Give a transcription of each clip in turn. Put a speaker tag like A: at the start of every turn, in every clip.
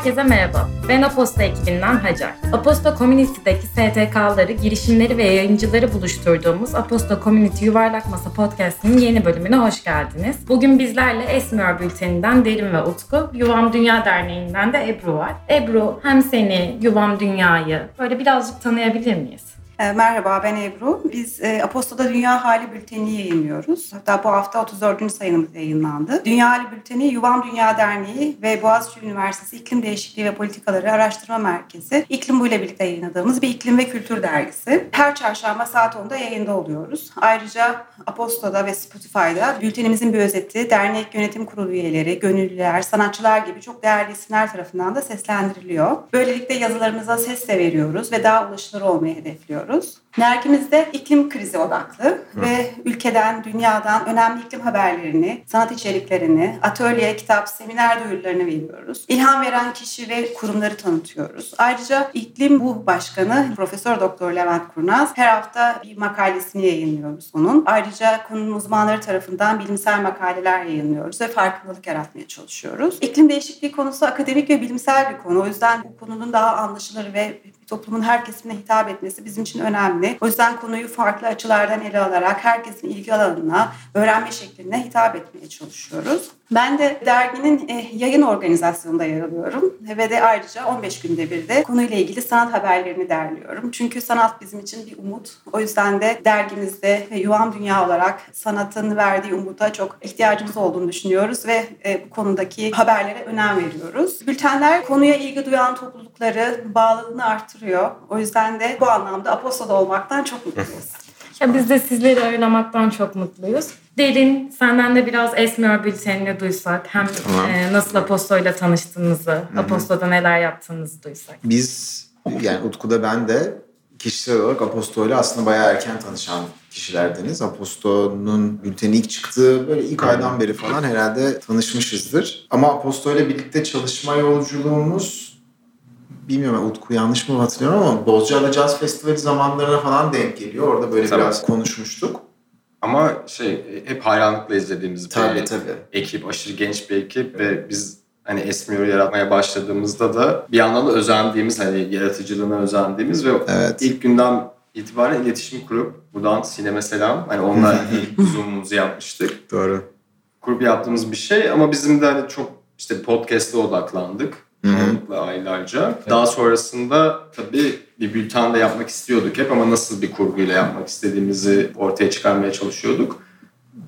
A: Herkese merhaba. Ben Aposta ekibinden Hacer. Aposta Community'deki STK'ları, girişimleri ve yayıncıları buluşturduğumuz Aposta Community Yuvarlak Masa Podcast'inin yeni bölümüne hoş geldiniz. Bugün bizlerle Esmiyor Bülteni'nden Derin ve Utku, Yuvam Dünya Derneği'nden de Ebru var. Ebru hem seni, Yuvam Dünya'yı böyle birazcık tanıyabilir miyiz?
B: E, merhaba ben Ebru. Biz e, Aposto'da Dünya Hali Bülteni yayınlıyoruz. Hatta bu hafta 34. sayımız yayınlandı. Dünya Hali Bülteni Yuvam Dünya Derneği ve Boğaziçi Üniversitesi İklim Değişikliği ve Politikaları Araştırma Merkezi İklim Bu ile birlikte yayınladığımız bir iklim ve kültür dergisi. Her çarşamba saat 10'da yayında oluyoruz. Ayrıca Aposto'da ve Spotify'da bültenimizin bir özeti, dernek yönetim kurulu üyeleri, gönüllüler, sanatçılar gibi çok değerli isimler tarafından da seslendiriliyor. Böylelikle yazılarımıza ses de veriyoruz ve daha ulaşılır olmayı hedefliyoruz yapıyoruz. Dergimizde iklim krizi odaklı Hı. ve ülkeden, dünyadan önemli iklim haberlerini, sanat içeriklerini, atölye, kitap, seminer duyurularını veriyoruz. İlham veren kişi ve kurumları tanıtıyoruz. Ayrıca iklim bu başkanı Profesör Doktor Levent Kurnaz her hafta bir makalesini yayınlıyoruz onun. Ayrıca konunun uzmanları tarafından bilimsel makaleler yayınlıyoruz ve farkındalık yaratmaya çalışıyoruz. İklim değişikliği konusu akademik ve bilimsel bir konu. O yüzden bu konunun daha anlaşılır ve toplumun her kesimine hitap etmesi bizim için önemli. O yüzden konuyu farklı açılardan ele alarak herkesin ilgi alanına, öğrenme şekline hitap etmeye çalışıyoruz. Ben de derginin e, yayın organizasyonunda yer alıyorum ve de ayrıca 15 günde bir de konuyla ilgili sanat haberlerini derliyorum. Çünkü sanat bizim için bir umut. O yüzden de dergimizde ve Yuvam Dünya olarak sanatın verdiği umuta çok ihtiyacımız olduğunu düşünüyoruz ve e, bu konudaki haberlere önem veriyoruz. Bültenler konuya ilgi duyan toplulukları bağlılığını artırıyor. O yüzden de bu anlamda Apostol'da olmaktan çok mutluyuz.
A: Ya biz de sizleri ağırlamaktan çok mutluyuz. Derin, senden de biraz Esmiyor Bülteni'ni duysak. Hem tamam. e, nasıl Aposto'yla tanıştığınızı, Hı-hı. Aposto'da neler yaptığınızı duysak.
C: Biz, yani Utku'da ben de kişisel olarak Aposto'yla aslında bayağı erken tanışan kişilerdeniz. Aposto'nun bülteni ilk çıktığı böyle ilk aydan beri falan herhalde tanışmışızdır. Ama Aposto'yla birlikte çalışma yolculuğumuz bilmiyorum Utku yanlış mı hatırlıyorum ama Bozcaada Jazz Festivali zamanlarına falan denk geliyor. Orada böyle tabii. biraz konuşmuştuk.
D: Ama şey hep hayranlıkla izlediğimiz
C: tabii, bir tabii.
D: ekip, aşırı genç bir ekip ve biz hani Esmiyor'u yaratmaya başladığımızda da bir yandan da özendiğimiz hani yaratıcılığına özendiğimiz ve evet. ilk günden itibaren iletişim kurup buradan Sinem'e selam hani onunla ilk zoom'umuzu yapmıştık.
C: Doğru.
D: Kurup yaptığımız bir şey ama bizim de hani çok işte podcast'e odaklandık çoğunlukla aylarca. Daha sonrasında tabii bir bülten de yapmak istiyorduk hep ama nasıl bir kurguyla yapmak istediğimizi ortaya çıkarmaya çalışıyorduk.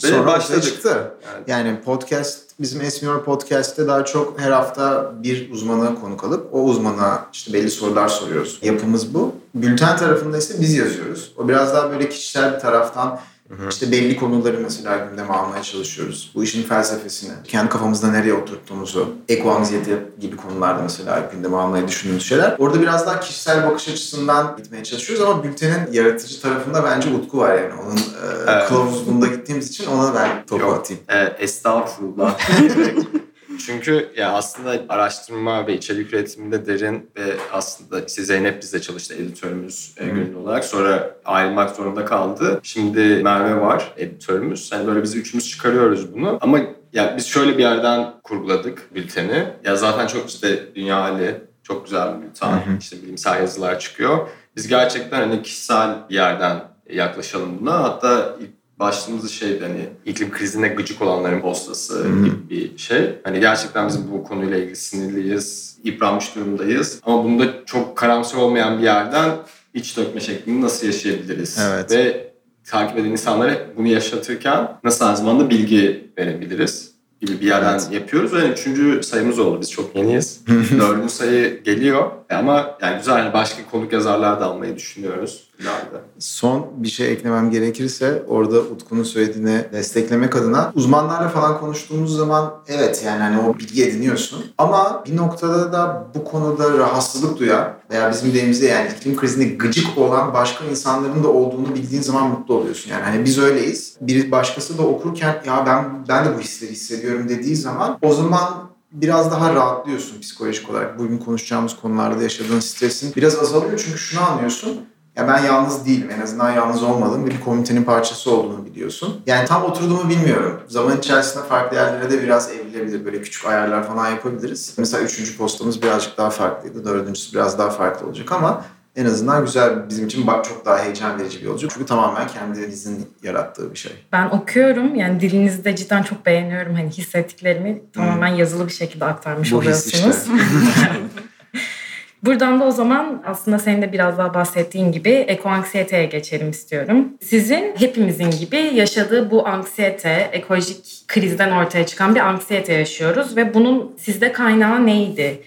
C: Ve Sonra başladık. çıktı. Yani. yani podcast, bizim Esmiyor Podcast'te daha çok her hafta bir uzmana konuk alıp o uzmana işte belli sorular soruyoruz. Yapımız bu. Bülten tarafında ise biz yazıyoruz. O biraz daha böyle kişisel bir taraftan Hı hı. İşte belli konuları mesela gündeme almaya çalışıyoruz. Bu işin felsefesini, kendi kafamızda nereye oturttuğumuzu, eko anksiyete gibi konularda mesela gündeme almayı düşündüğümüz şeyler. Orada biraz daha kişisel bakış açısından gitmeye çalışıyoruz ama bültenin yaratıcı tarafında bence Utku var yani. Onun e, evet. kılavuzluğunda gittiğimiz için ona ben topu Yok. atayım.
D: E, estağfurullah. Çünkü ya aslında araştırma ve içerik üretiminde derin ve aslında işte Zeynep bizle çalıştı editörümüz e, gönüllü olarak. Sonra ayrılmak zorunda kaldı. Şimdi Merve var editörümüz. Hani böyle biz üçümüz çıkarıyoruz bunu. Ama ya biz şöyle bir yerden kurguladık bülteni. Ya zaten çok işte dünya hali çok güzel bir bülten. Hı hı. İşte bilimsel yazılar çıkıyor. Biz gerçekten hani kişisel bir yerden yaklaşalım buna. Hatta ilk başlığımız şey hani iklim krizine gıcık olanların postası hmm. gibi bir şey. Hani gerçekten biz bu konuyla ilgili sinirliyiz, yıpranmış durumdayız. Ama bunda çok karamsar olmayan bir yerden iç dökme şeklinde nasıl yaşayabiliriz?
C: Evet.
D: Ve takip eden insanlara bunu yaşatırken nasıl aynı zamanda bilgi verebiliriz? gibi bir yerden evet. yapıyoruz. Yani üçüncü sayımız oldu. Biz çok yeniyiz. Dördüncü sayı geliyor. Ama yani güzel başka konuk yazarlar da almayı düşünüyoruz ileride.
C: Son bir şey eklemem gerekirse orada Utku'nun söylediğine desteklemek adına uzmanlarla falan konuştuğumuz zaman evet yani hani o bilgi ediniyorsun. Ama bir noktada da bu konuda rahatsızlık duyan veya bizim deyimizde yani iklim krizine gıcık olan başka insanların da olduğunu bildiğin zaman mutlu oluyorsun. Yani hani biz öyleyiz. Bir başkası da okurken ya ben ben de bu hisleri hissediyorum dediği zaman o zaman biraz daha rahatlıyorsun psikolojik olarak. Bugün konuşacağımız konularda yaşadığın stresin biraz azalıyor çünkü şunu anlıyorsun Ya ben yalnız değilim. En azından yalnız olmadım bir komitenin parçası olduğunu biliyorsun. Yani tam oturduğumu bilmiyorum. Zaman içerisinde farklı yerlere de biraz evrilebilir. Böyle küçük ayarlar falan yapabiliriz. Mesela üçüncü postamız birazcık daha farklıydı. Dördüncüsü biraz daha farklı olacak ama en azından güzel bizim için çok daha heyecan verici bir olacak. Çünkü tamamen kendinizin yarattığı bir şey.
A: Ben okuyorum yani dilinizi de cidden çok beğeniyorum. Hani hissettiklerimi tamamen yazılı bir şekilde aktarmış
C: Bu
A: oluyorsunuz.
C: işte.
A: Buradan da o zaman aslında senin de biraz daha bahsettiğin gibi ekoanksiyeteye geçelim istiyorum. Sizin hepimizin gibi yaşadığı bu anksiyete, ekolojik krizden ortaya çıkan bir anksiyete yaşıyoruz ve bunun sizde kaynağı neydi?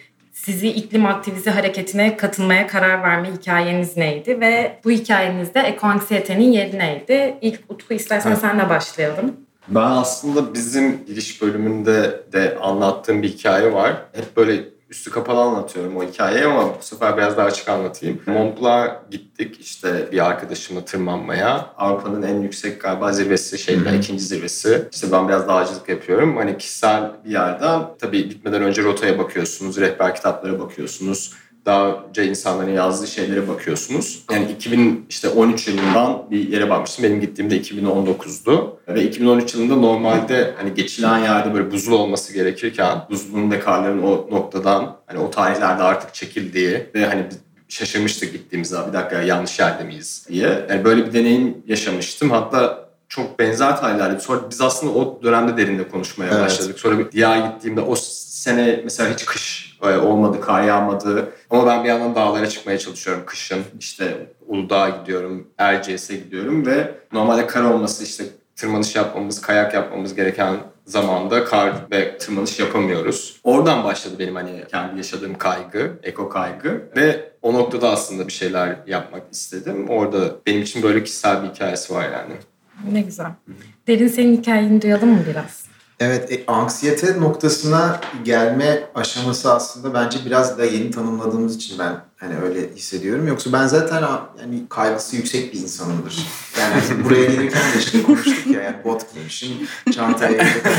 A: Sizi iklim aktivisti hareketine katılmaya karar verme hikayeniz neydi ve bu hikayenizde ekoanksiyetenin yeri neydi? İlk Utku istersen
D: Evet.
A: senle başlayalım.
D: Ben aslında bizim giriş bölümünde de anlattığım bir hikaye var. Hep böyle üstü kapalı anlatıyorum o hikayeyi ama bu sefer biraz daha açık anlatayım. Mont Blanc'a gittik işte bir arkadaşımla tırmanmaya. Avrupa'nın en yüksek galiba zirvesi şeyden ikinci zirvesi. İşte ben biraz dağcılık yapıyorum. Hani kişisel bir yerden tabii gitmeden önce rotaya bakıyorsunuz, rehber kitaplara bakıyorsunuz. Daha önce insanların yazdığı şeylere bakıyorsunuz. Yani 2000 işte 13 yılından bir yere bakmıştım. Benim gittiğimde 2019'du. Ve 2013 yılında normalde hani geçilen yerde böyle buzul olması gerekirken buzulun ve karların o noktadan hani o tarihlerde artık çekildiği ve hani şaşırmıştık gittiğimizde bir dakika yanlış yerde miyiz diye. Yani böyle bir deneyim yaşamıştım. Hatta çok benzer tarihlerdi. Sonra biz aslında o dönemde derinde konuşmaya
C: Evet.
D: başladık. Sonra bir diğer gittiğimde o sene mesela hiç kış e, olmadı, kar yağmadı. Ama ben bir yandan dağlara çıkmaya çalışıyorum kışın. İşte Uludağ'a gidiyorum, Erciyes'e gidiyorum ve normalde kar olması işte tırmanış yapmamız, kayak yapmamız gereken zamanda kar ve tırmanış yapamıyoruz. Oradan başladı benim hani kendi yaşadığım kaygı, eko kaygı ve o noktada aslında bir şeyler yapmak istedim. Orada benim için böyle kişisel bir hikayesi var yani.
A: Ne güzel. Derin senin hikayeni duyalım mı biraz?
C: Evet, e, anksiyete noktasına gelme aşaması aslında bence biraz da yeni tanımladığımız için ben hani öyle hissediyorum. Yoksa ben zaten yani kaygısı yüksek bir insanımdır. Yani buraya gelirken de işte konuştuk ya yani bot giymişim, çantaya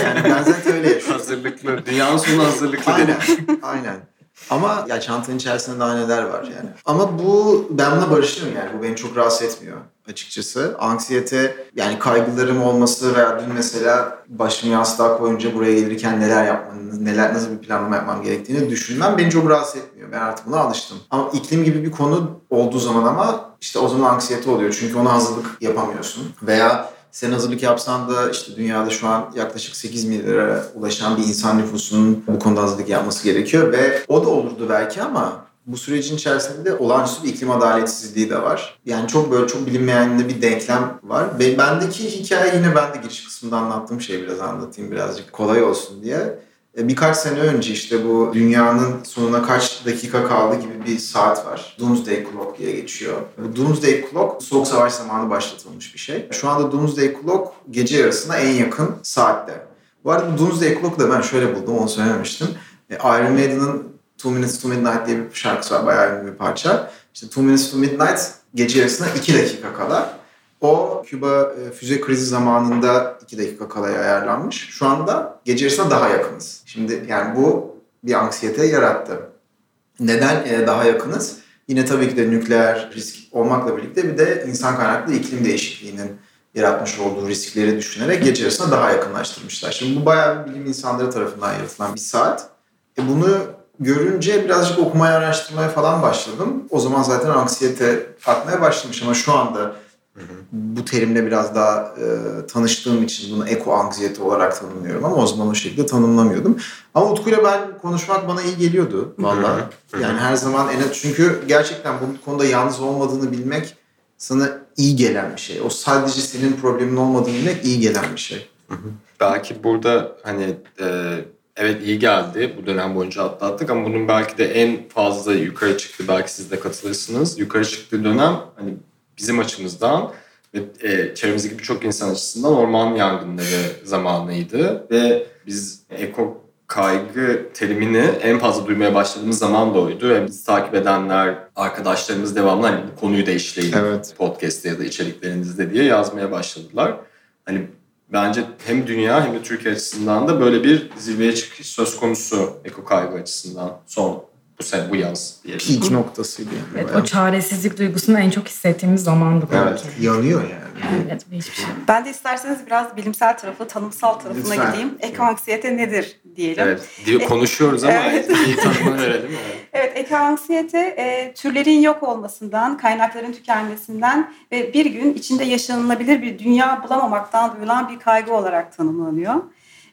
C: yani ben zaten öyle yaşıyorum.
D: Hazırlıklı, dünyanın sonu hazırlıklı
C: Aynen, aynen. Ama ya çantanın içerisinde daha neler var yani. Ama bu ben buna yani. Bu beni çok rahatsız etmiyor açıkçası. Anksiyete yani kaygılarım olması veya dün mesela başımı yastığa koyunca buraya gelirken neler yapmam, neler nasıl bir planlama yapmam gerektiğini düşünmem beni çok rahatsız etmiyor. Ben artık buna alıştım. Ama iklim gibi bir konu olduğu zaman ama işte o zaman anksiyete oluyor. Çünkü ona hazırlık yapamıyorsun. Veya sen hazırlık yapsan da işte dünyada şu an yaklaşık 8 milyara ulaşan bir insan nüfusunun bu konuda hazırlık yapması gerekiyor ve o da olurdu belki ama bu sürecin içerisinde olağanüstü bir iklim adaletsizliği de var. Yani çok böyle çok bilinmeyen de bir denklem var. Ve bendeki hikaye yine ben de giriş kısmında anlattığım şeyi biraz anlatayım birazcık kolay olsun diye. E, Birkaç sene önce işte bu dünyanın sonuna kaç dakika kaldı gibi bir saat var. Doomsday Clock diye geçiyor. Bu Doomsday Clock Soğuk Savaş zamanı başlatılmış bir şey. Şu anda Doomsday Clock gece yarısına en yakın saatte. Bu arada Doomsday Clock'u da ben şöyle buldum, onu söylememiştim. E, Iron Maiden'ın Two Minutes to Midnight diye bir şarkısı var, bayağı bir parça. İşte Two Minutes to Midnight gece yarısına 2 dakika kala. O Küba e, füze krizi zamanında 2 dakika kalaya ayarlanmış. Şu anda gece yarısına daha yakınız. Şimdi yani bu bir anksiyete yarattı. Neden e, daha yakınız? Yine tabii ki de nükleer risk olmakla birlikte bir de insan kaynaklı iklim değişikliğinin yaratmış olduğu riskleri düşünerek gece yarısına daha yakınlaştırmışlar. Şimdi bu bayağı bilim insanları tarafından yaratılan bir saat. E bunu görünce birazcık okumaya, araştırmaya falan başladım. O zaman zaten anksiyete artmaya başlamış ama şu anda bu terimle biraz daha e, tanıştığım için bunu eko anksiyete olarak tanımlıyorum ama o zaman o şekilde tanımlamıyordum. Ama Utku'yla ben konuşmak bana iyi geliyordu valla. Yani her zaman en çünkü gerçekten bu konuda yalnız olmadığını bilmek sana iyi gelen bir şey. O sadece senin problemin olmadığını bilmek iyi gelen bir şey.
D: Belki burada hani e, evet iyi geldi bu dönem boyunca atlattık ama bunun belki de en fazla yukarı çıktı belki siz de katılırsınız. Yukarı çıktığı dönem hani bizim açımızdan ve e, çevremizdeki birçok insan açısından orman yangınları zamanıydı ve biz eko kaygı terimini en fazla duymaya başladığımız zaman da oydu. Ve bizi takip edenler, arkadaşlarımız devamlı hani konuyu da işleyin
C: Evet.
D: podcast'te ya da içeriklerinizde diye yazmaya başladılar. Hani bence hem dünya hem de Türkiye açısından da böyle bir zirveye çıkış söz konusu eko kaygı açısından son bu sene bu yaz diyelim.
C: Peak noktasıydı yani.
A: Evet, o çaresizlik duygusunu en çok hissettiğimiz zamandı belki.
D: Evet.
C: Yanıyor yani.
A: Evet, hiçbir şey.
B: Ben de isterseniz biraz bilimsel tarafı, tanımsal tarafına
C: Lütfen.
B: gideyim. Ekoanksiyete nedir diyelim.
D: Evet. Konuşuyoruz ama
B: Evet.
D: iyi tanımını verelim?
B: Evet, ekoanksiyete e, türlerin yok olmasından, kaynakların tükenmesinden ve bir gün içinde yaşanılabilir bir dünya bulamamaktan duyulan bir kaygı olarak tanımlanıyor.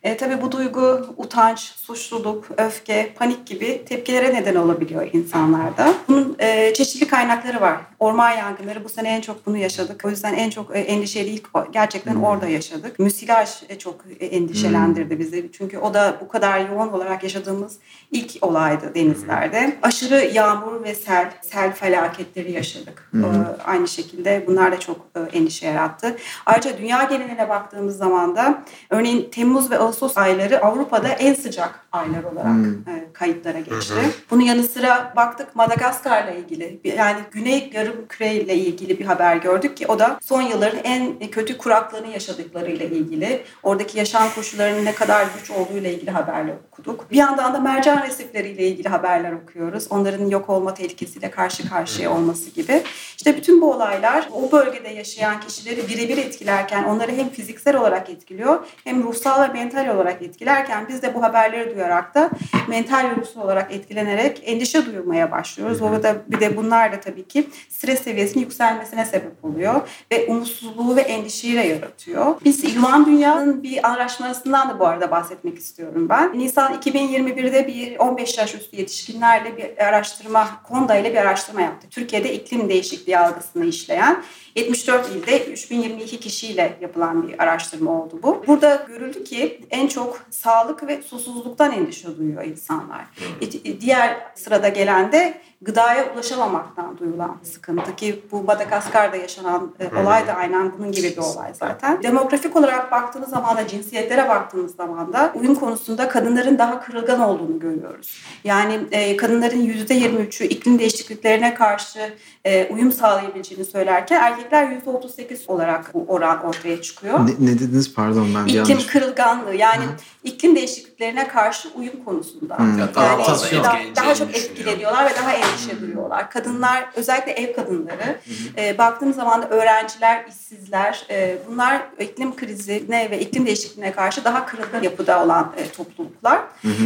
B: E, tabii bu duygu utanç, suçluluk, öfke, panik gibi tepkilere neden olabiliyor insanlarda. Bunun e, çeşitli kaynakları var. Orman yangınları bu sene en çok bunu yaşadık. O yüzden en çok e, endişeli ilk gerçekten orada yaşadık. Müsilaj e, çok e, endişelendirdi bizi. Çünkü o da bu kadar yoğun olarak yaşadığımız ilk olaydı denizlerde. Aşırı yağmur ve sel, sel felaketleri yaşadık. E, aynı şekilde bunlar da çok e, endişe yarattı. Ayrıca dünya geneline baktığımız zaman da örneğin Temmuz ve Ağustos ayları Avrupa'da en sıcak aylar olarak e, kayıtlara geçti. Bunun yanı sıra baktık Madagaskar'la ilgili yani Güney Yarım Küre ile ilgili bir haber gördük ki o da son yılların en kötü kuraklığını yaşadıklarıyla ilgili oradaki yaşam koşullarının ne kadar güç olduğu ile ilgili haberler okuduk. Bir yandan da mercan resifleriyle ilgili haberler okuyoruz. Onların yok olma tehlikesiyle karşı karşıya olması gibi. İşte bütün bu olaylar o bölgede yaşayan kişileri birebir etkilerken onları hem fiziksel olarak etkiliyor hem ruhsal ve mental olarak etkilerken biz de bu haberleri duyarak da mental ve ruhsal olarak etkilenerek endişe duymaya başlıyoruz. Orada bir de bunlar da tabii ki stres seviyesinin yükselmesine sebep oluyor ve umutsuzluğu ve endişeyi de yaratıyor. Biz Yuvan Dünya'nın bir araştırmasından da bu arada bahsetmek istiyorum ben. Nisan 2021'de bir 15 yaş üstü yetişkinlerle bir araştırma, Konda ile bir araştırma yaptı. Türkiye'de iklim değişikliği algısını işleyen 74 ilde 3022 kişiyle yapılan bir araştırma oldu bu. Burada görüldü ki en çok sağlık ve susuzluktan endişe duyuyor insanlar. E, Diğer sırada gelen de gıdaya ulaşamamaktan duyulan sıkıntı ki bu Madagaskar'da yaşanan e, olay da aynen bunun gibi bir olay zaten. Demografik olarak baktığınız zaman da cinsiyetlere baktığınız zaman da uyum konusunda kadınların daha kırılgan olduğunu görüyoruz. Yani e, kadınların %23'ü iklim değişikliklerine karşı e, uyum sağlayabileceğini söylerken erkekler %38 olarak bu oran ortaya çıkıyor.
C: Ne, ne dediniz pardon ben
B: İklim
C: yanlış.
B: kırılganlığı yani iklim değişikliklerine karşı uyum konusunda.
C: Hı.
D: Ya daha
B: Yani daha,
D: etkileneceğini
B: daha çok etkileniyorlar ve daha endişe duyuyorlar. Kadınlar özellikle ev kadınları e, baktığımız zaman da öğrenciler, işsizler e, bunlar iklim krizine ve iklim değişikliğine karşı daha kırılgan yapıda olan e, topluluklar.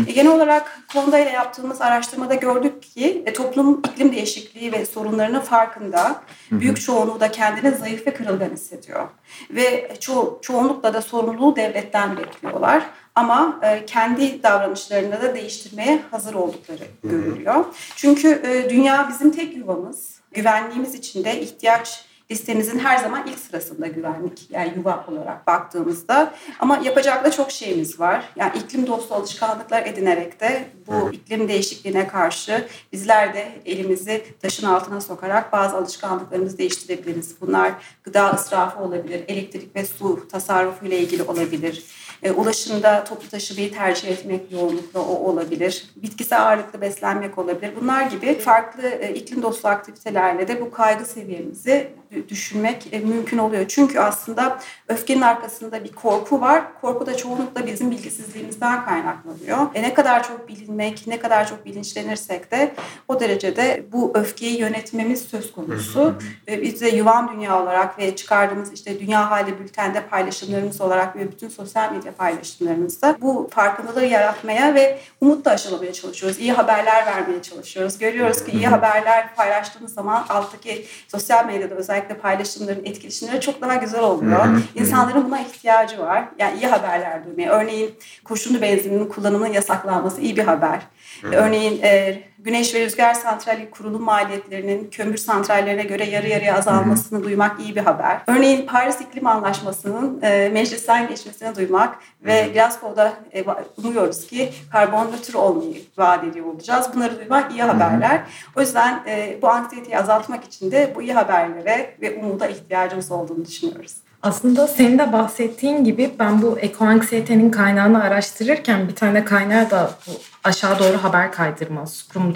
B: E, genel olarak Konda ile yaptığımız araştırmada gördük ki e, toplum iklim değişikliği ve sorunlarının farkında. Büyük çoğunluğu da kendini zayıf ve kırılgan hissediyor. Ve ço- çoğunlukla da sorumluluğu devletten bekliyorlar. Ama e, kendi davranışlarını da değiştirmeye hazır oldukları görülüyor. Çünkü e, dünya bizim tek yuvamız. Güvenliğimiz için de ihtiyaç listemizin her zaman ilk sırasında güvenlik yani yuva olarak baktığımızda ama yapacak da çok şeyimiz var. Yani iklim dostu alışkanlıklar edinerek de bu iklim değişikliğine karşı bizler de elimizi taşın altına sokarak bazı alışkanlıklarımızı değiştirebiliriz. Bunlar gıda israfı olabilir, elektrik ve su tasarrufu ile ilgili olabilir. E, ulaşımda toplu taşımayı tercih etmek yoğunlukla o olabilir. Bitkisel ağırlıklı beslenmek olabilir. Bunlar gibi farklı e, iklim dostu aktivitelerle de bu kaygı seviyemizi dü- düşünmek e, mümkün oluyor. Çünkü aslında öfkenin arkasında bir korku var. Korku da çoğunlukla bizim bilgisizliğimizden kaynaklanıyor. E, ne kadar çok bilinmek, ne kadar çok bilinçlenirsek de o derecede bu öfkeyi yönetmemiz söz konusu. E, biz de Yuvan Dünya olarak ve çıkardığımız işte Dünya Hali Bülten'de paylaşımlarımız olarak ve bütün sosyal medya paylaşımlarımızda bu farkındalığı yaratmaya ve umutla aşılamaya çalışıyoruz. İyi haberler vermeye çalışıyoruz. Görüyoruz ki iyi haberler paylaştığımız zaman alttaki sosyal medyada özellikle paylaşımların etkileşimleri çok daha güzel oluyor. İnsanların buna ihtiyacı var. Yani iyi haberler duymaya. Örneğin kurşunlu benzinin kullanımının yasaklanması iyi bir haber. Örneğin e, güneş ve rüzgar santrali kurulum maliyetlerinin kömür santrallerine göre yarı yarıya azalmasını duymak iyi bir haber. Örneğin Paris İklim Anlaşması'nın e, meclisten geçmesini duymak ve Glasgow'da e, umuyoruz ki karbon nötr olmayı vaat ediyor olacağız. Bunları duymak iyi haberler. O yüzden e, bu anksiyeteyi azaltmak için de bu iyi haberlere ve umuda ihtiyacımız olduğunu düşünüyoruz.
A: Aslında senin de bahsettiğin gibi ben bu ekoanksiyetenin kaynağını araştırırken bir tane kaynağı da bu aşağı doğru haber kaydırma, scrum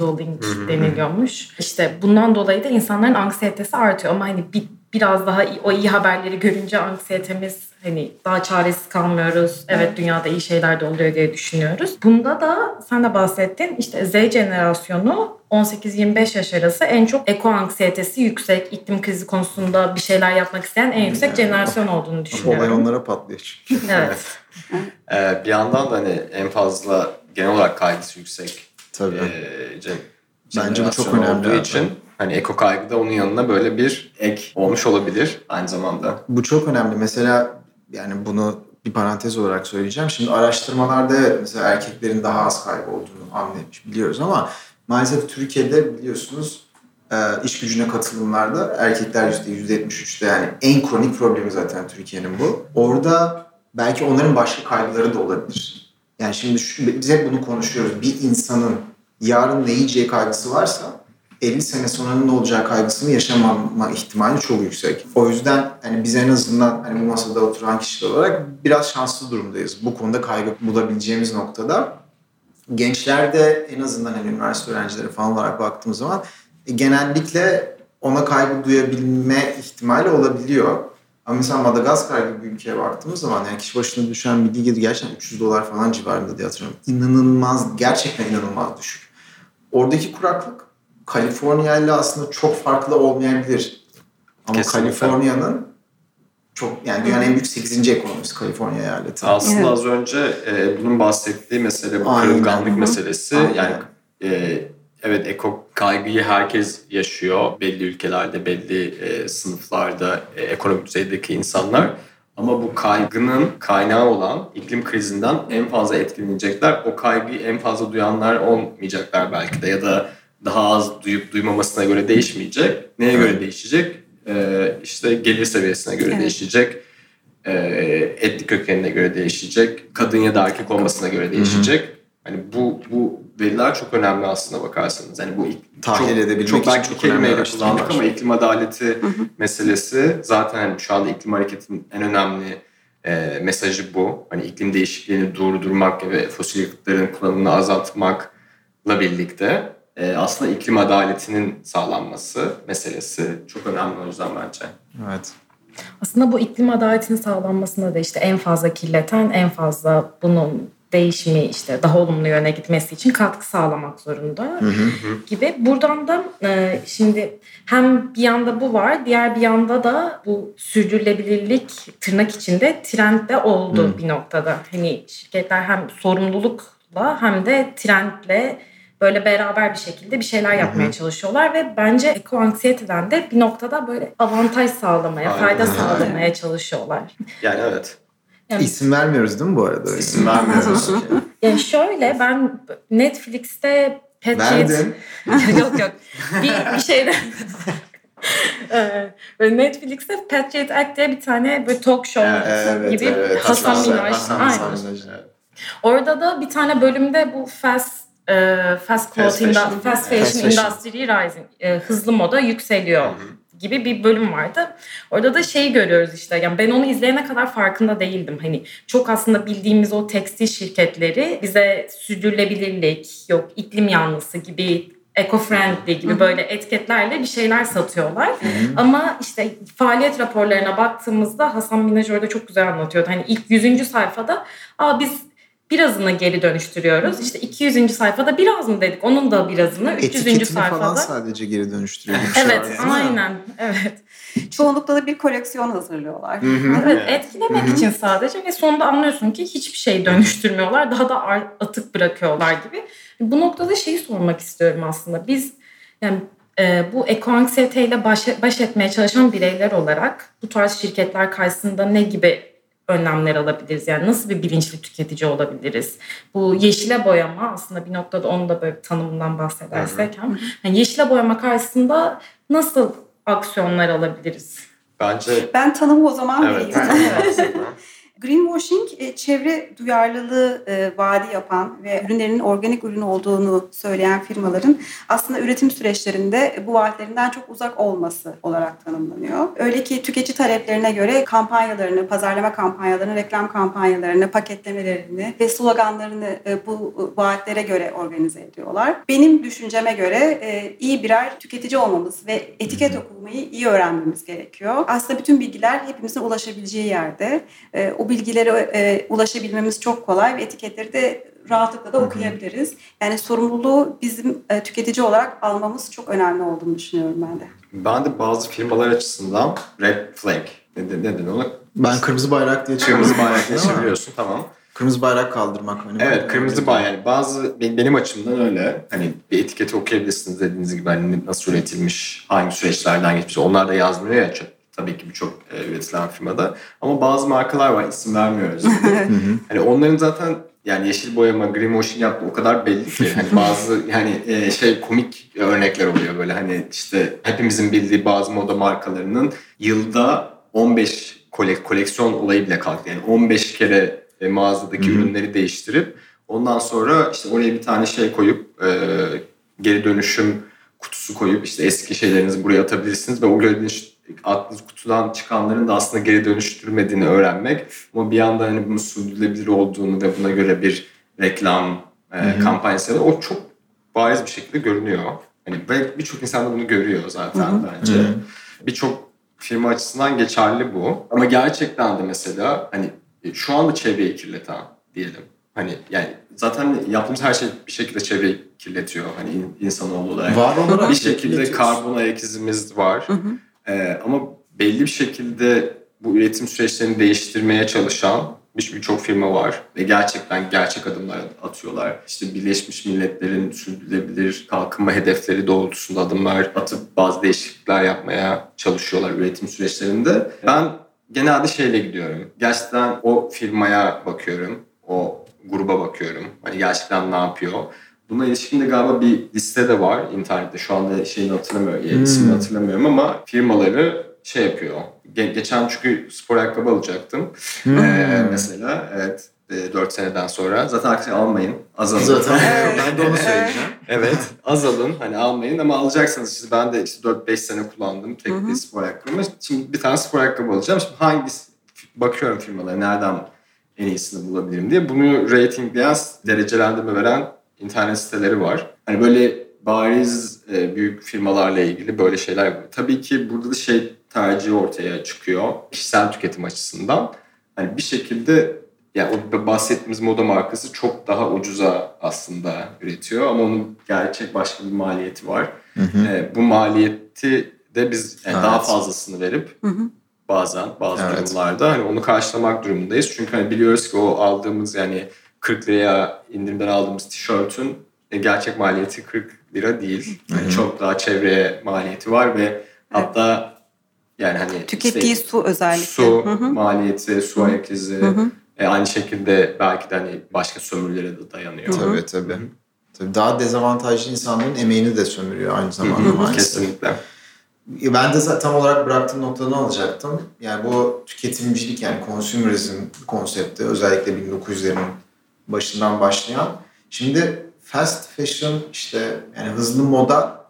A: deniliyormuş. İşte bundan dolayı da insanların anksiyetesi artıyor ama hani bir biraz daha o iyi haberleri görünce anksiyetemiz hani daha çaresiz kalmıyoruz. Evet, evet dünyada iyi şeyler de oluyor diye düşünüyoruz. Bunda da sen de bahsettin işte Z jenerasyonu 18-25 yaş arası en çok eko anksiyetesi yüksek, iklim krizi konusunda bir şeyler yapmak isteyen en yüksek jenerasyon olduğunu düşünüyorum.
C: Olay onlara patlıyor çünkü.
A: evet.
D: ee, bir yandan da hani en fazla genel olarak kaygısı yüksek.
C: Tabii.
D: E,
C: Bence bu çok önemli.
D: Olduğu için hani eko kaygı da onun yanına böyle bir ek olmuş olabilir aynı zamanda.
C: Bu çok önemli. Mesela yani bunu bir parantez olarak söyleyeceğim. Şimdi araştırmalarda mesela erkeklerin daha az kaybı olduğunu anlamış biliyoruz ama maalesef Türkiye'de biliyorsunuz e, iş gücüne katılımlarda erkekler %73'te yani en kronik problemi zaten Türkiye'nin bu. Orada belki onların başka kaygıları da olabilir. Yani şimdi şu, biz hep bunu konuşuyoruz. Bir insanın yarın ne yiyeceği kaygısı varsa 50 sene sonra ne olacağı kaygısını yaşamama ihtimali çok yüksek. O yüzden hani biz en azından hani bu masada oturan kişiler olarak biraz şanslı durumdayız. Bu konuda kaygı bulabileceğimiz noktada. Gençlerde en azından hani üniversite öğrencileri falan olarak baktığımız zaman e, genellikle ona kaygı duyabilme ihtimali olabiliyor. Ama mesela Madagaskar gibi bir ülkeye baktığımız zaman yani kişi başına düşen milli gelir gerçekten 300 dolar falan civarında diye hatırlıyorum. İnanılmaz, gerçekten inanılmaz düşük. Oradaki kuraklık Kaliforniya ile aslında çok farklı olmayabilir. Ama Kaliforniya'nın çok yani dünyanın en büyük 8. ekonomisi Kaliforniya eyaleti.
D: Aslında evet. az önce e, bunun bahsettiği mesele bu Aynen. kırılganlık meselesi. Aynen. Yani e, evet eko kaygıyı herkes yaşıyor. Belli ülkelerde, belli e, sınıflarda, e, ekonomik düzeydeki insanlar. Ama bu kaygının kaynağı olan iklim krizinden en fazla etkilenecekler. O kaygıyı en fazla duyanlar olmayacaklar belki de ya da daha az duyup duymamasına göre değişmeyecek. Neye göre değişecek? Ee, işte gelir seviyesine göre evet. değişecek. Ee, etnik kökenine göre değişecek. Kadın ya da erkek olmasına göre değişecek. Hı-hı. Hani bu bu veriler çok önemli aslında bakarsanız. Hani bu
C: tahlil
D: çok,
C: edebilmek
D: çok belki çok kelimeyle kullandık ama iklim adaleti Hı-hı. meselesi zaten hani şu anda iklim hareketinin en önemli e, mesajı bu. Hani iklim değişikliğini durdurmak ve fosil yakıtların kullanımını azaltmakla birlikte aslında iklim adaletinin sağlanması meselesi çok önemli o yüzden bence.
C: Evet.
A: Aslında bu iklim adaletinin sağlanmasında da işte en fazla kirleten, en fazla bunun değişimi işte daha olumlu yöne gitmesi için katkı sağlamak zorunda hı hı. gibi. Buradan da e, şimdi hem bir yanda bu var, diğer bir yanda da bu sürdürülebilirlik tırnak içinde trendde oldu hı. bir noktada. Hani şirketler hem sorumlulukla hem de trendle böyle beraber bir şekilde bir şeyler yapmaya Hı-hı. çalışıyorlar ve bence eko anksiyeteden de bir noktada böyle avantaj sağlamaya, Aynen. fayda sağlamaya çalışıyorlar.
D: Yani evet.
C: Yani, İsim vermiyoruz değil mi bu arada?
D: İsim vermiyoruz.
A: yani şöyle ben Netflix'te
C: Patriot...
A: yok yok. Bir, bir şeyden... Ee, Netflix'te Patriot Act diye bir tane böyle talk show evet, gibi evet, Hasan Minaj. Aynen. Orada da bir tane bölümde bu fast e, fast clothing, fast fashion, fast fashion, industry rising, e, hızlı moda yükseliyor. Hı-hı gibi bir bölüm vardı. Orada da şeyi görüyoruz işte. Yani ben onu izleyene kadar farkında değildim. Hani çok aslında bildiğimiz o tekstil şirketleri bize sürdürülebilirlik, yok iklim yanlısı gibi eco-friendly gibi böyle etiketlerle bir şeyler satıyorlar. Hı-hı. Ama işte faaliyet raporlarına baktığımızda Hasan Minaj orada çok güzel anlatıyordu. Hani ilk 100. sayfada Aa biz birazını geri dönüştürüyoruz. İşte 200. sayfada biraz mı dedik? Onun da birazını 300.
C: Etiketini
A: sayfada.
C: falan sadece geri dönüştürüyoruz.
A: evet, yani. aynen. Evet.
B: Çoğunlukla da bir koleksiyon hazırlıyorlar.
A: Evet, etkilemek için sadece ve sonunda anlıyorsun ki hiçbir şey dönüştürmüyorlar. Daha da atık bırakıyorlar gibi. Bu noktada şeyi sormak istiyorum aslında. Biz yani e, bu ekoanksiyeteyle baş, baş etmeye çalışan bireyler olarak bu tarz şirketler karşısında ne gibi önlemler alabiliriz? Yani nasıl bir bilinçli tüketici olabiliriz? Bu yeşile boyama aslında bir noktada onu da böyle tanımından bahsedersek. Hı Yani yeşile boyama karşısında nasıl aksiyonlar alabiliriz?
D: Bence...
B: Ben tanımı o zaman evet, vereyim. Greenwashing e, çevre duyarlılığı e, vaadi yapan ve ürünlerinin organik ürün olduğunu söyleyen firmaların aslında üretim süreçlerinde bu vaatlerinden çok uzak olması olarak tanımlanıyor. Öyle ki tüketici taleplerine göre kampanyalarını, pazarlama kampanyalarını, reklam kampanyalarını, paketlemelerini ve sloganlarını e, bu vaatlere göre organize ediyorlar. Benim düşünceme göre iyi birer tüketici olmamız ve etiket okumayı iyi öğrenmemiz gerekiyor. Aslında bütün bilgiler hepimizin ulaşabileceği yerde. O bilgilere e, ulaşabilmemiz çok kolay ve etiketleri de rahatlıkla da okuyabiliriz. Yani sorumluluğu bizim e, tüketici olarak almamız çok önemli olduğunu düşünüyorum ben de.
D: Ben de bazı firmalar açısından red flag ne, ne, ne ona?
C: Ben kırmızı bayrak diye
D: Kırmızı bayrak diye çeviriyorsun tamam.
C: Kırmızı bayrak kaldırmak.
D: Hani evet kırmızı bayrak yani bazı benim açımdan öyle. Hani bir etiketi okuyabilirsiniz dediğiniz gibi hani nasıl üretilmiş, hangi süreçlerden geçmiş. Onlar da yazmıyor ya tabii ki birçok e, üretilen firmada. Ama bazı markalar var isim vermiyoruz. hani onların zaten yani yeşil boyama, greenwashing yaptığı o kadar belli ki hani bazı yani e, şey komik örnekler oluyor böyle hani işte hepimizin bildiği bazı moda markalarının yılda 15 kolek koleksiyon olayı bile kalktı. Yani 15 kere e, mağazadaki Hı-hı. ürünleri değiştirip ondan sonra işte oraya bir tane şey koyup e, geri dönüşüm kutusu koyup işte eski şeylerinizi buraya atabilirsiniz ve o geri dönüş attığınız kutudan çıkanların da aslında geri dönüştürmediğini öğrenmek ama bir yandan hani bunun sürdürülebilir olduğunu ve buna göre bir reklam e, kampanyası o çok bariz bir şekilde görünüyor. Hani birçok insan da bunu görüyor zaten Hı-hı. bence. Birçok firma açısından geçerli bu. Ama gerçekten de mesela hani e, şu anda çevreyi kirleten diyelim. Hani yani zaten yaptığımız her şey bir şekilde çevreyi kirletiyor. Hani insanoğlu olarak.
C: Var olarak
D: bir şekilde karbon ayak izimiz var. Hı hı. Ee, ama belli bir şekilde bu üretim süreçlerini değiştirmeye çalışan birçok firma var ve gerçekten gerçek adımlar atıyorlar. İşte Birleşmiş Milletler'in sürdürülebilir kalkınma hedefleri doğrultusunda adımlar atıp bazı değişiklikler yapmaya çalışıyorlar üretim süreçlerinde. Ben genelde şeyle gidiyorum. Gerçekten o firmaya bakıyorum. O gruba bakıyorum. Hani gerçekten ne yapıyor? Buna ilişkin de galiba bir liste de var internette. Şu anda şeyini hatırlamıyorum, hmm. ismini hatırlamıyorum ama firmaları şey yapıyor. Ge- geçen çünkü spor ayakkabı alacaktım. Hmm. Ee, mesela evet 4 seneden sonra. Zaten arkadaşlar almayın. Az alın.
C: Zaten ben de onu söyleyeceğim.
D: evet az alın. Hani almayın ama alacaksınız. İşte ben de işte 4-5 sene kullandım tek bir spor ayakkabı. Şimdi bir tane spor ayakkabı alacağım. Şimdi hangisi bakıyorum firmalara nereden en iyisini bulabilirim diye. Bunu ratingleyen, derecelendirme veren internet siteleri var. Hani böyle bariz e, büyük firmalarla ilgili böyle şeyler var. Tabii ki burada da şey tercihi ortaya çıkıyor. Kişisel tüketim açısından. Hani bir şekilde yani o bahsettiğimiz moda markası çok daha ucuza aslında üretiyor ama onun gerçek başka bir maliyeti var. Hı hı. E, bu maliyeti de biz yani evet. daha fazlasını verip hı hı. bazen bazı evet. durumlarda hani onu karşılamak durumundayız. Çünkü hani biliyoruz ki o aldığımız yani 40 liraya indirimden aldığımız tişörtün e, gerçek maliyeti 40 lira değil. Yani çok daha çevreye maliyeti var ve hatta yani hani
B: tükettiği işte, su özellikle
D: su Hı-hı. maliyeti, su ayak izi e, aynı şekilde belki de hani başka sömürülere de dayanıyor.
C: Tabii tabii. Tabii daha dezavantajlı insanların emeğini de sömürüyor aynı zamanda maalesef.
D: Kesinlikle.
C: Ben de tam olarak bıraktığım noktadan alacaktım. Yani bu tüketimcilik yani consumerism konsepti özellikle 1900'lerin başından başlayan. Şimdi fast fashion işte yani hızlı moda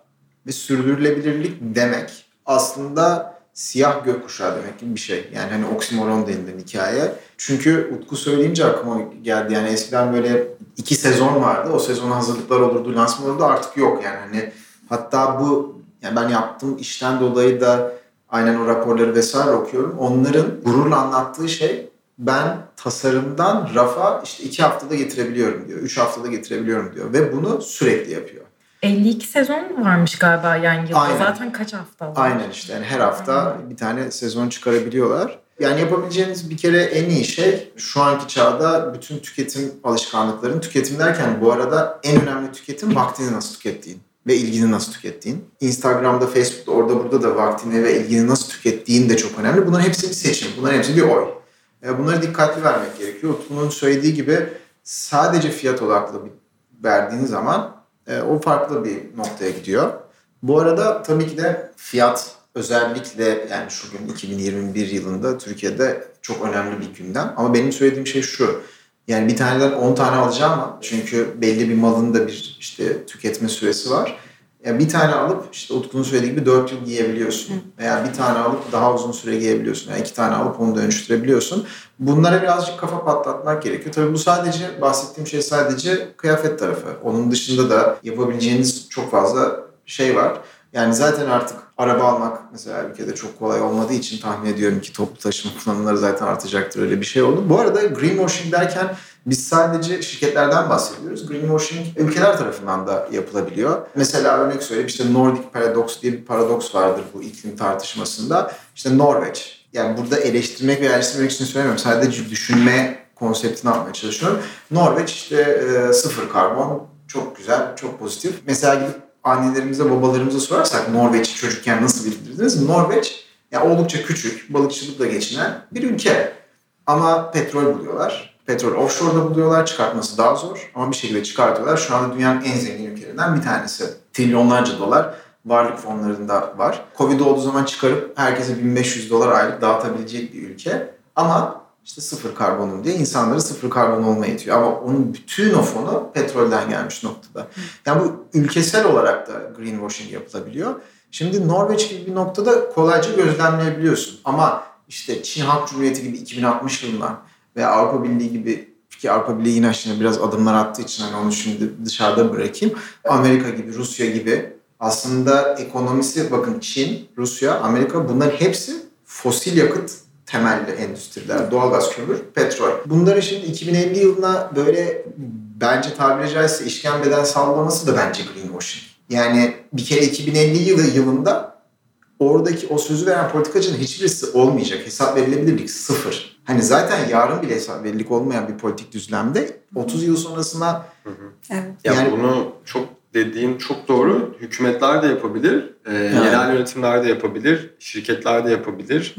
C: ve sürdürülebilirlik demek aslında siyah gökkuşağı demek gibi bir şey. Yani hani oksimoron denilen hikaye. Çünkü Utku söyleyince aklıma geldi. Yani eskiden böyle iki sezon vardı. O sezona hazırlıklar olurdu, lansman olurdu. Artık yok yani. Hani hatta bu yani ben yaptığım işten dolayı da aynen o raporları vesaire okuyorum. Onların gururla anlattığı şey ben tasarımdan rafa işte iki haftada getirebiliyorum diyor. Üç haftada getirebiliyorum diyor. Ve bunu sürekli yapıyor.
A: 52 sezon varmış galiba yani yılda. Aynen. Zaten kaç hafta var?
C: Aynen işte. Yani her hafta Aynen. bir tane sezon çıkarabiliyorlar. Yani yapabileceğiniz bir kere en iyi şey şu anki çağda bütün tüketim alışkanlıkların tüketim derken bu arada en önemli tüketim vaktini nasıl tükettiğin ve ilgini nasıl tükettiğin. Instagram'da, Facebook'ta orada burada da vaktini ve ilgini nasıl tükettiğin de çok önemli. Bunların hepsi bir seçim. Bunların hepsi bir oy. E, bunları dikkatli vermek gerekiyor. Utku'nun söylediği gibi sadece fiyat odaklı verdiğin zaman e, o farklı bir noktaya gidiyor. Bu arada tabii ki de fiyat özellikle yani şu gün 2021 yılında Türkiye'de çok önemli bir gündem. Ama benim söylediğim şey şu. Yani bir taneden 10 tane alacağım ama çünkü belli bir malın da bir işte tüketme süresi var. Yani bir tane alıp işte Utku'nun söylediği gibi 4 yıl giyebiliyorsun. Hı. Veya bir tane alıp daha uzun süre giyebiliyorsun. Yani iki tane alıp onu dönüştürebiliyorsun. Bunlara birazcık kafa patlatmak gerekiyor. Tabii bu sadece bahsettiğim şey sadece kıyafet tarafı. Onun dışında da yapabileceğiniz çok fazla şey var. Yani zaten artık araba almak mesela ülkede çok kolay olmadığı için tahmin ediyorum ki toplu taşıma kullanımları zaten artacaktır öyle bir şey oldu. Bu arada greenwashing derken biz sadece şirketlerden bahsediyoruz. Greenwashing ülkeler tarafından da yapılabiliyor. Mesela örnek söyleyeyim işte Nordic Paradox diye bir paradoks vardır bu iklim tartışmasında. İşte Norveç. Yani burada eleştirmek ve eleştirmek için söylemiyorum. Sadece düşünme konseptini yapmaya çalışıyorum. Norveç işte e, sıfır karbon çok güzel, çok pozitif. Mesela gidip annelerimize, babalarımıza sorarsak Norveç'i çocukken nasıl bildirdiniz? Norveç yani oldukça küçük, balıkçılıkla geçinen bir ülke. Ama petrol buluyorlar. Petrol offshore'da buluyorlar. Çıkartması daha zor ama bir şekilde çıkartıyorlar. Şu anda dünyanın en zengin ülkelerinden bir tanesi. Trilyonlarca dolar varlık fonlarında var. Covid olduğu zaman çıkarıp herkese 1500 dolar aylık dağıtabilecek bir ülke. Ama işte sıfır karbonum diye insanları sıfır karbon olmaya itiyor. Ama onun bütün o fonu petrolden gelmiş noktada. Yani bu ülkesel olarak da greenwashing yapılabiliyor. Şimdi Norveç gibi bir noktada kolayca gözlemleyebiliyorsun. Ama işte Çin Halk Cumhuriyeti gibi 2060 yılından veya Avrupa Birliği gibi ki Avrupa Birliği yine şimdi biraz adımlar attığı için hani onu şimdi dışarıda bırakayım. Amerika gibi, Rusya gibi aslında ekonomisi bakın Çin, Rusya, Amerika bunların hepsi fosil yakıt temelli endüstriler. Doğalgaz, kömür, petrol. Bunları şimdi 2050 yılına böyle bence tabiri caizse işkembeden sallaması da bence greenwashing. Yani bir kere 2050 yılı yılında oradaki o sözü veren politikacının hiçbirisi olmayacak. Hesap verilebilirlik sıfır. Hani zaten yarın bile hesap verilik olmayan bir politik düzlemde 30 yıl sonrasına
D: Evet. Yani, ya bunu çok dediğin çok doğru. Hükümetler de yapabilir, e, yerel yönetimler de yapabilir, şirketler de yapabilir,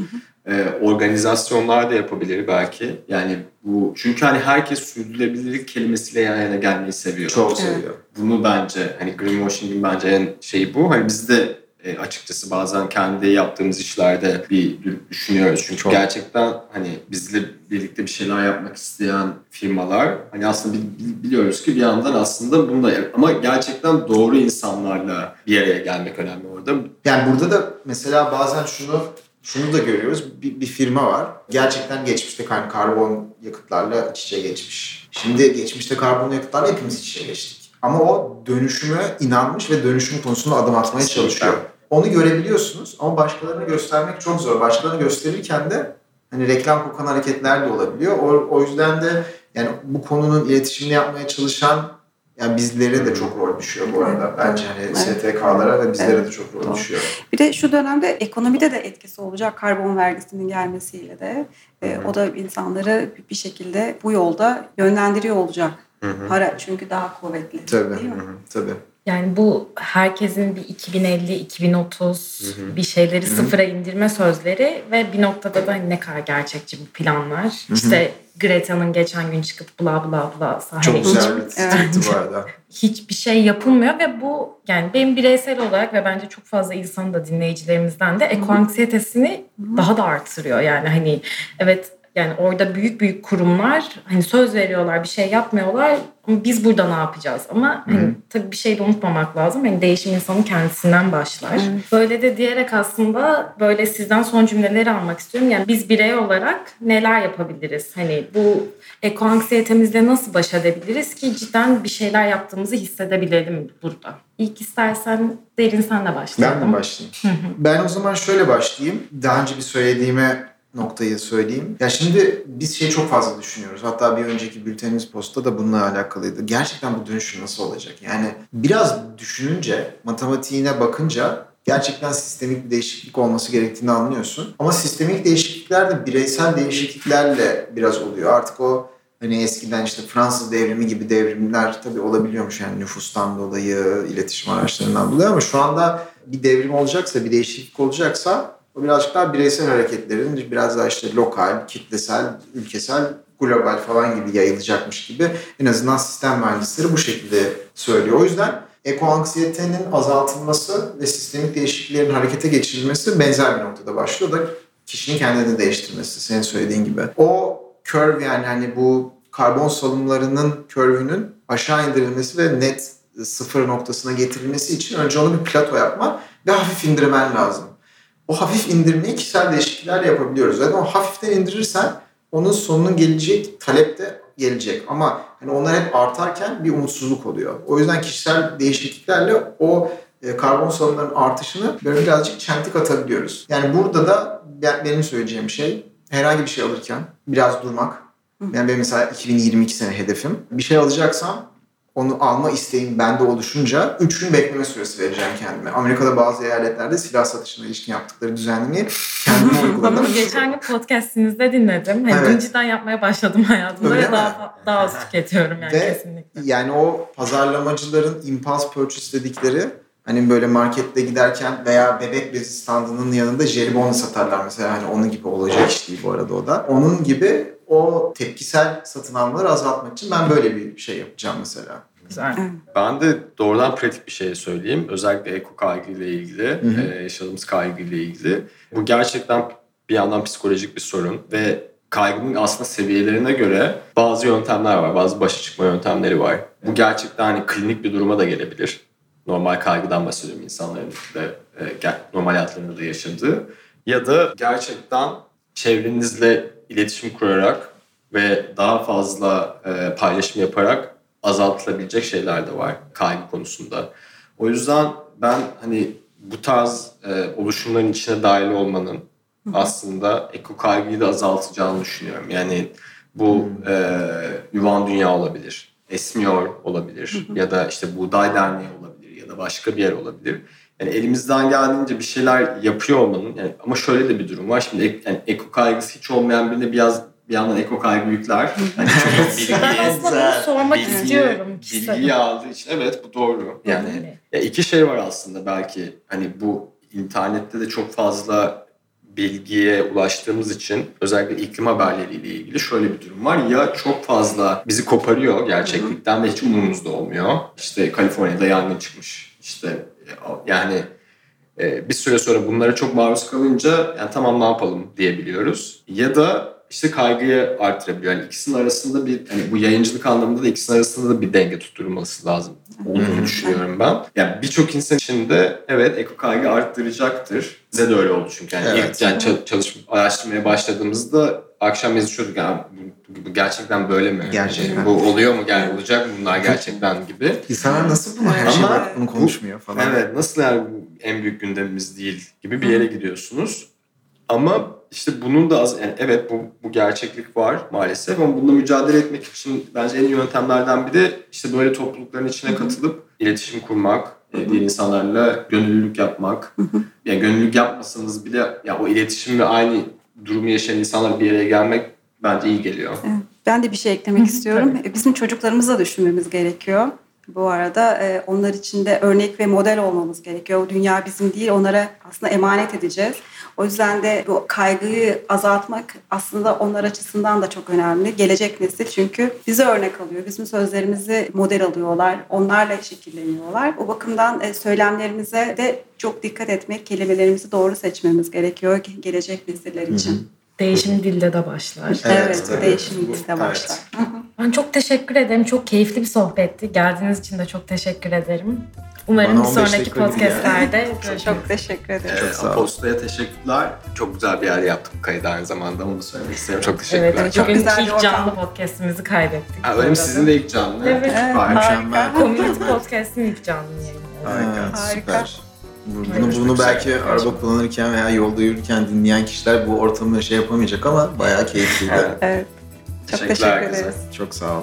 D: E, organizasyonlar da yapabilir belki. Yani bu çünkü hani herkes sürdürülebilirlik kelimesiyle yan yana gelmeyi seviyor.
C: Çok seviyor.
D: Bunu bence hani greenwashing'in bence en şeyi bu. Hani biz de e, açıkçası bazen kendi yaptığımız işlerde bir düşünüyoruz. Çünkü Çok. gerçekten hani bizle birlikte bir şeyler yapmak isteyen firmalar hani aslında biliyoruz ki bir yandan aslında bunu da ama gerçekten doğru insanlarla bir araya gelmek önemli orada.
C: Yani burada da mesela bazen şunu şunu da görüyoruz. Bir, bir firma var. Gerçekten geçmişte karbon yakıtlarla iç içe geçmiş. Şimdi geçmişte karbon yakıtlarla hepimiz iç içe geçtik. Ama o dönüşüme inanmış ve dönüşüm konusunda adım atmaya çalışıyor. Onu görebiliyorsunuz ama başkalarına göstermek çok zor. Başkalarına gösterirken de hani reklam kokan hareketler de olabiliyor. O, o yüzden de yani bu konunun iletişimini yapmaya çalışan yani bizlere de çok rol düşüyor bu arada. Bence hani evet. STK'lara ve bizlere evet. de çok rol düşüyor.
B: Bir de şu dönemde ekonomide de etkisi olacak karbon vergisinin gelmesiyle de. E, o da insanları bir şekilde bu yolda yönlendiriyor olacak. Hı-hı. Para çünkü daha kuvvetli.
C: Tabii. Değil mi? Hı-hı. Tabii.
A: Yani bu herkesin bir 2050, 2030 hı hı. bir şeyleri hı hı. sıfıra indirme sözleri ve bir noktada da hani ne kadar gerçekçi bu planlar. Hı hı. İşte Greta'nın geçen gün çıkıp bla bla bla
C: sahaya Çok güzel bir evet. bu arada.
A: Hiçbir şey yapılmıyor ve bu yani benim bireysel olarak ve bence çok fazla insanın da dinleyicilerimizden de ekoanksiyetesini daha da artırıyor. Yani hani evet yani orada büyük büyük kurumlar hani söz veriyorlar bir şey yapmıyorlar ama biz burada ne yapacağız? Ama hani, tabii bir şey de unutmamak lazım. Hani değişim insanın kendisinden başlar. Hı. Böyle de diyerek aslında böyle sizden son cümleleri almak istiyorum. Yani biz birey olarak neler yapabiliriz? Hani bu eko anksiyetemizle nasıl baş edebiliriz ki cidden bir şeyler yaptığımızı hissedebilelim burada. İlk istersen Derin sen de başlayalım.
C: Ben de başlayayım. ben o zaman şöyle başlayayım. Daha önce bir söylediğime noktayı söyleyeyim. Ya şimdi biz şey çok fazla düşünüyoruz. Hatta bir önceki bültenimiz posta da bununla alakalıydı. Gerçekten bu dönüşüm nasıl olacak? Yani biraz düşününce, matematiğine bakınca gerçekten sistemik bir değişiklik olması gerektiğini anlıyorsun. Ama sistemik değişiklikler de bireysel değişikliklerle biraz oluyor. Artık o hani eskiden işte Fransız devrimi gibi devrimler tabii olabiliyormuş yani nüfustan dolayı, iletişim araçlarından dolayı ama şu anda bir devrim olacaksa, bir değişiklik olacaksa o birazcık daha bireysel hareketlerin biraz daha işte lokal, kitlesel, ülkesel, global falan gibi yayılacakmış gibi en azından sistem mühendisleri bu şekilde söylüyor. O yüzden eko anksiyetenin azaltılması ve sistemik değişikliklerin harekete geçirilmesi benzer bir noktada başlıyor da kişinin kendini değiştirmesi senin söylediğin gibi. O curve yani hani bu karbon salımlarının curve'ünün aşağı indirilmesi ve net sıfır noktasına getirilmesi için önce onu bir plato yapma ve hafif indirmen lazım. O hafif indirmeyi kişisel değişikliklerle yapabiliyoruz. Zaten o hafiften indirirsen onun sonunun gelecek talep de gelecek. Ama hani onlar hep artarken bir umutsuzluk oluyor. O yüzden kişisel değişikliklerle o e, karbon salımlarının artışını böyle birazcık çentik atabiliyoruz. Yani burada da benim söyleyeceğim şey herhangi bir şey alırken biraz durmak. Yani benim mesela 2022 sene hedefim. Bir şey alacaksam onu alma isteğim bende oluşunca 3 gün bekleme süresi vereceğim kendime. Amerika'da bazı eyaletlerde silah satışına ilişkin yaptıkları düzenlemeyi kendime uyguladım.
A: Geçen gün podcastinizde dinledim. Hani evet. cidden yapmaya başladım hayatımda Öyle ve daha, daha az tüketiyorum yani ve kesinlikle.
C: Yani o pazarlamacıların impulse purchase dedikleri Hani böyle markette giderken veya bebek bezi standının yanında jelibon satarlar mesela. Hani onun gibi olacak iş değil bu arada o da. Onun gibi o tepkisel satın almaları azaltmak için ben böyle bir şey yapacağım mesela.
A: Güzel.
D: Ben de doğrudan pratik bir şey söyleyeyim. Özellikle eko kaygıyla ilgili, e, yaşadığımız kaygıyla ilgili. Bu gerçekten bir yandan psikolojik bir sorun ve kaygının aslında seviyelerine göre bazı yöntemler var, bazı başa çıkma yöntemleri var. Bu gerçekten hani klinik bir duruma da gelebilir. Normal kaygıdan bahsediyorum insanların da e, normal hayatlarında da yaşadığı. Ya da gerçekten çevrenizle iletişim kurarak ve daha fazla e, paylaşım yaparak azaltılabilecek şeyler de var kaygı konusunda. O yüzden ben hani bu tarz e, oluşumların içine dahil olmanın aslında eko kaygıyı da azaltacağını düşünüyorum. Yani bu e, yuvan dünya olabilir, esmiyor olabilir ya da işte buğday derneği olabilir ya da başka bir yer olabilir. Yani elimizden geldiğince bir şeyler yapıyor olmanın yani ama şöyle de bir durum var. Şimdi ek, yani eko kaygısı hiç olmayan birine biraz bir yandan eko kaygı yükler.
A: Hani çok ben aslında bunu sormak bilgiyi, istiyorum.
D: Bilgiyi aldığı için evet bu doğru. Yani ya iki şey var aslında belki hani bu internette de çok fazla bilgiye ulaştığımız için özellikle iklim haberleriyle ilgili şöyle bir durum var. Ya çok fazla bizi koparıyor gerçeklikten ve hiç umurumuzda olmuyor. İşte Kaliforniya'da yangın çıkmış. İşte yani e, bir süre sonra bunlara çok maruz kalınca yani tamam ne yapalım diyebiliyoruz. Ya da işte kaygıyı artırabiliyor. Yani ikisinin arasında bir hani bu yayıncılık anlamında da ikisinin arasında da bir denge tutturulması lazım olduğunu düşünüyorum ben. Yani birçok insan için de evet eko kaygı arttıracaktır. Bize de öyle oldu çünkü. Yani evet. ilk yani çalışma, araştırmaya başladığımızda akşam yazışıyorduk yani bu, bu gerçekten böyle mi?
C: Gerçekten.
D: Bu oluyor mu? Yani olacak mı bunlar gerçekten gibi.
C: İnsanlar nasıl bunu her şey bunu konuşmuyor falan.
D: Evet nasıl yani en büyük gündemimiz değil gibi bir yere gidiyorsunuz. Ama işte bunun da az, yani evet bu, bu gerçeklik var maalesef ama bununla mücadele etmek için bence en iyi yöntemlerden biri işte böyle toplulukların içine katılıp iletişim kurmak, diğer insanlarla gönüllülük yapmak. Yani gönüllülük yapmasanız bile ya o iletişim ve aynı durumu yaşayan insanlar bir yere gelmek bence iyi geliyor.
B: Ben de bir şey eklemek istiyorum. E, bizim çocuklarımızı da düşünmemiz gerekiyor. Bu arada e, onlar için de örnek ve model olmamız gerekiyor. Dünya bizim değil, onlara aslında emanet edeceğiz. O yüzden de bu kaygıyı azaltmak aslında onlar açısından da çok önemli. Gelecek nesil çünkü bize örnek alıyor. Bizim sözlerimizi model alıyorlar. Onlarla şekilleniyorlar. O bakımdan e, söylemlerimize de çok dikkat etmek, kelimelerimizi doğru seçmemiz gerekiyor gelecek nesiller için. Hı hı.
A: Değişim dilde de başlar.
B: Evet, evet değişim dilde başlar.
A: Ben çok teşekkür ederim. Çok keyifli bir sohbetti. Geldiğiniz için de çok teşekkür ederim. Umarım bir sonraki podcastlerde
B: çok, çok teşekkür ederim.
D: Ee, çok Apostola'ya teşekkürler. Çok güzel bir yer yaptık kaydı aynı zamanda. Onu da söylemek isterim. Çok teşekkürler. Evet,
A: çok güzel ilk canlı podcastimizi kaydettik.
D: Ha, öyle? Sizin de ilk canlı.
A: Evet.
B: evet harika.
A: Community Podcast'in ilk canlı yayını.
C: Harika, harika. süper. Bunu, bunu belki araba kullanırken veya yolda yürürken dinleyen kişiler bu ortamda şey yapamayacak ama bayağı keyifliydi.
B: evet. Çok teşekkür ederiz.
C: Çok sağ ol.